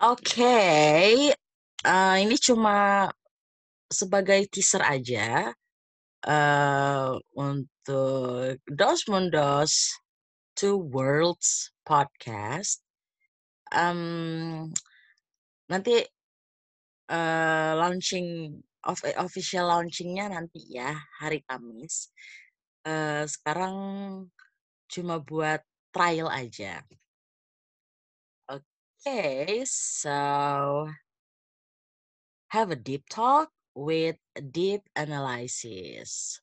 Oke, eee, ini cuma sebagai teaser aja, eee, untuk Dos Mundos, Two Worlds Podcast. Mmm, nanti, eee, launching of official launching-nya nanti ya, hari Kamis. Eee, sekarang cuma buat trial aja. Oke, so have a deep talk with deep analysis.